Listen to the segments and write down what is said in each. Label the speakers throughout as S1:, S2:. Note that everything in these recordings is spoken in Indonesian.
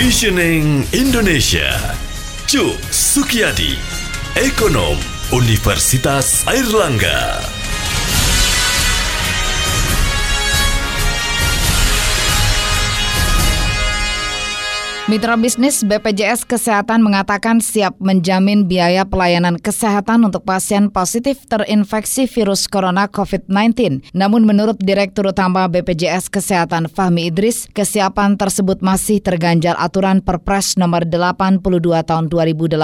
S1: Visioning Indonesia. Cuk Sukiyadi, Ekonom Universitas Airlangga.
S2: Mitra bisnis BPJS Kesehatan mengatakan siap menjamin biaya pelayanan kesehatan untuk pasien positif terinfeksi virus corona COVID-19. Namun menurut Direktur Utama BPJS Kesehatan Fahmi Idris, kesiapan tersebut masih terganjal aturan Perpres nomor 82 tahun 2018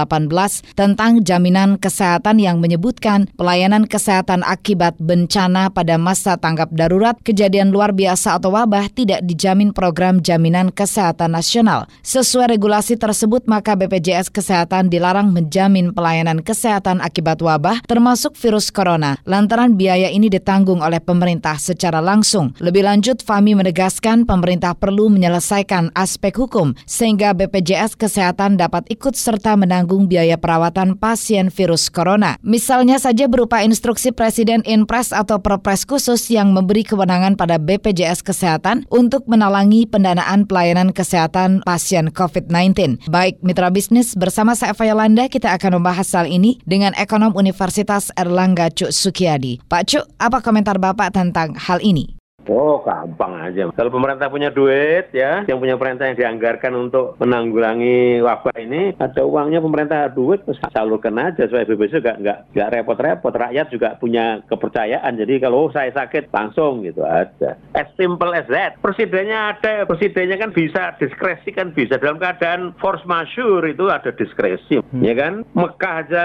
S2: tentang jaminan kesehatan yang menyebutkan pelayanan kesehatan akibat bencana pada masa tanggap darurat, kejadian luar biasa atau wabah tidak dijamin program jaminan kesehatan nasional. Sesuai regulasi tersebut, maka BPJS Kesehatan dilarang menjamin pelayanan kesehatan akibat wabah, termasuk virus corona, lantaran biaya ini ditanggung oleh pemerintah secara langsung. Lebih lanjut, Fami menegaskan pemerintah perlu menyelesaikan aspek hukum, sehingga BPJS Kesehatan dapat ikut serta menanggung biaya perawatan pasien virus corona. Misalnya saja berupa instruksi Presiden Inpres atau Perpres khusus yang memberi kewenangan pada BPJS Kesehatan untuk menalangi pendanaan pelayanan kesehatan pasien COVID-19. Baik mitra bisnis bersama saya Eva Yolanda kita akan membahas hal ini dengan ekonom Universitas Erlangga Cuk Sukiyadi. Pak Cuk, apa komentar Bapak tentang hal ini?
S3: Oh, gampang aja. Kalau pemerintah punya duit ya, yang punya pemerintah yang dianggarkan untuk menanggulangi wabah ini, ada uangnya pemerintah duit, salurkan aja supaya BPJS juga nggak nggak repot-repot. Rakyat juga punya kepercayaan. Jadi kalau oh, saya sakit langsung gitu aja. As simple as that. Presidennya ada, presidennya kan bisa diskresi kan bisa dalam keadaan force majeure itu ada diskresi, hmm. ya kan? Mekah aja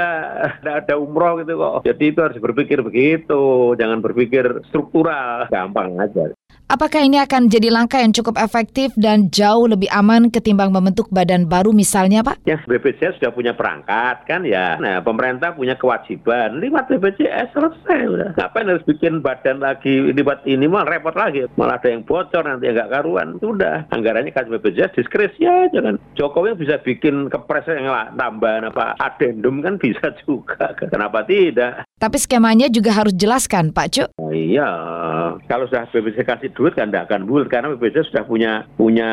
S3: ada, ada umroh gitu kok. Jadi itu harus berpikir begitu, jangan berpikir struktural, gampang aja. that.
S2: Apakah ini akan jadi langkah yang cukup efektif dan jauh lebih aman ketimbang membentuk badan baru misalnya Pak?
S3: Ya BPJS sudah punya perangkat kan ya. Nah pemerintah punya kewajiban lewat BPJS selesai udah. Ngapain harus bikin badan lagi lewat ini malah repot lagi. Malah ada yang bocor nanti nggak karuan. Itu udah anggarannya kasih BPJS diskresi aja kan. Jokowi bisa bikin kepres yang tambahan apa adendum kan bisa juga. Kenapa tidak?
S2: Tapi skemanya juga harus jelaskan Pak Cuk.
S3: Oh, iya, kalau sudah BPJS kasih duit kan tidak akan bulat karena BPJS sudah punya punya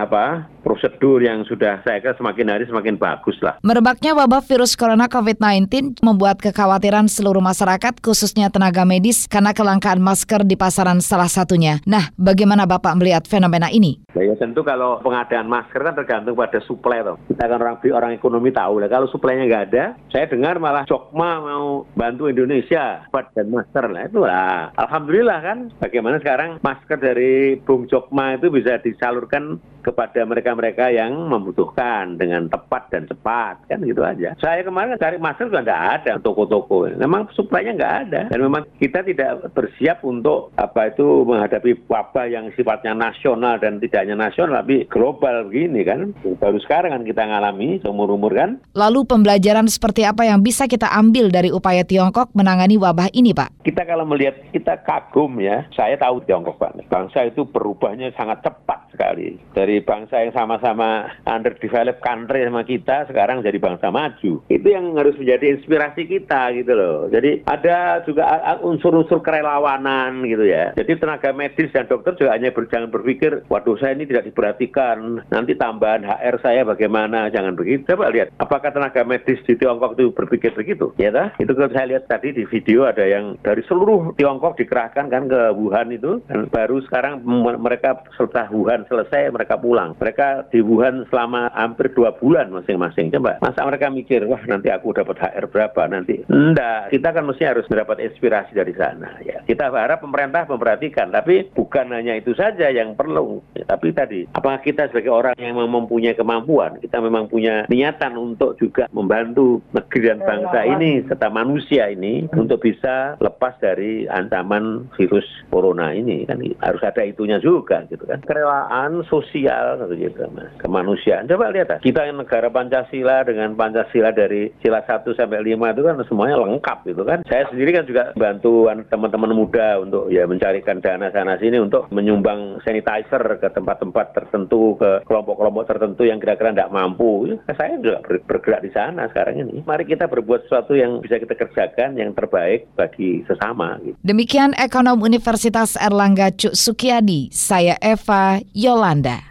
S3: apa prosedur yang sudah saya kira semakin hari semakin bagus lah.
S2: Merebaknya wabah virus corona COVID-19 membuat kekhawatiran seluruh masyarakat khususnya tenaga medis karena kelangkaan masker di pasaran salah satunya. Nah, bagaimana Bapak melihat fenomena ini?
S3: Ya tentu kalau pengadaan masker kan tergantung pada suplai toh. Kita kan orang orang ekonomi tahu lah kalau suplainya nggak ada, saya dengar malah Jokma mau bantu Indonesia buat dan masker lah itu lah. Alhamdulillah kan. Bagaimana sekarang masker dari Bung Jokma itu bisa disalurkan kepada mereka-mereka yang membutuhkan dengan tepat dan cepat kan gitu aja. Saya kemarin cari masker juga nggak ada toko-toko. Memang suplainya nggak ada dan memang kita tidak bersiap untuk apa itu menghadapi wabah yang sifatnya nasional dan tidak hanya nasional tapi global begini kan. Baru sekarang kan kita ngalami seumur umur kan.
S2: Lalu pembelajaran seperti apa yang bisa kita ambil dari upaya Tiongkok menangani wabah ini Pak?
S3: Kita kalau melihat kita kagum ya. Saya tahu Tiongkok Pak. Bangsa itu berubahnya sangat cepat sekali dari bangsa yang sama-sama underdeveloped country sama kita sekarang jadi bangsa maju. Itu yang harus menjadi inspirasi kita gitu loh. Jadi ada juga unsur-unsur kerelawanan gitu ya. Jadi tenaga medis dan dokter juga hanya ber, jangan berpikir, waduh saya ini tidak diperhatikan, nanti tambahan HR saya bagaimana, jangan begitu. Coba lihat, apakah tenaga medis di Tiongkok itu berpikir begitu? Ya dah, itu kalau saya lihat tadi di video ada yang dari seluruh Tiongkok dikerahkan kan ke Wuhan itu, dan baru sekarang mereka setelah Wuhan selesai mereka pulang. Mereka di Wuhan selama hampir dua bulan masing-masing. Coba, masa mereka mikir, wah nanti aku dapat HR berapa nanti? Enggak, kita kan mesti harus mendapat inspirasi dari sana. Ya, kita harap pemerintah memperhatikan, tapi bukan hanya itu saja yang perlu. Ya, tapi tadi, apakah kita sebagai orang yang mempunyai kemampuan, kita memang punya niatan untuk juga membantu negeri dan bangsa ini serta manusia ini untuk bisa lepas dari ancaman virus corona ini kan harus ada itunya juga gitu kan kerelaan sosial sosial gitu mas kemanusiaan. Coba lihat kita yang negara Pancasila dengan Pancasila dari sila 1 sampai 5 itu kan semuanya lengkap gitu kan. Saya sendiri kan juga bantu teman-teman muda untuk ya mencarikan dana sana sini untuk menyumbang sanitizer ke tempat-tempat tertentu ke kelompok-kelompok tertentu yang kira-kira tidak mampu. Ya, saya juga bergerak di sana sekarang ini. Mari kita berbuat sesuatu yang bisa kita kerjakan yang terbaik bagi sesama gitu.
S2: demikian ekonom Universitas Erlangga Cuk Sukiyadi saya Eva Yolanda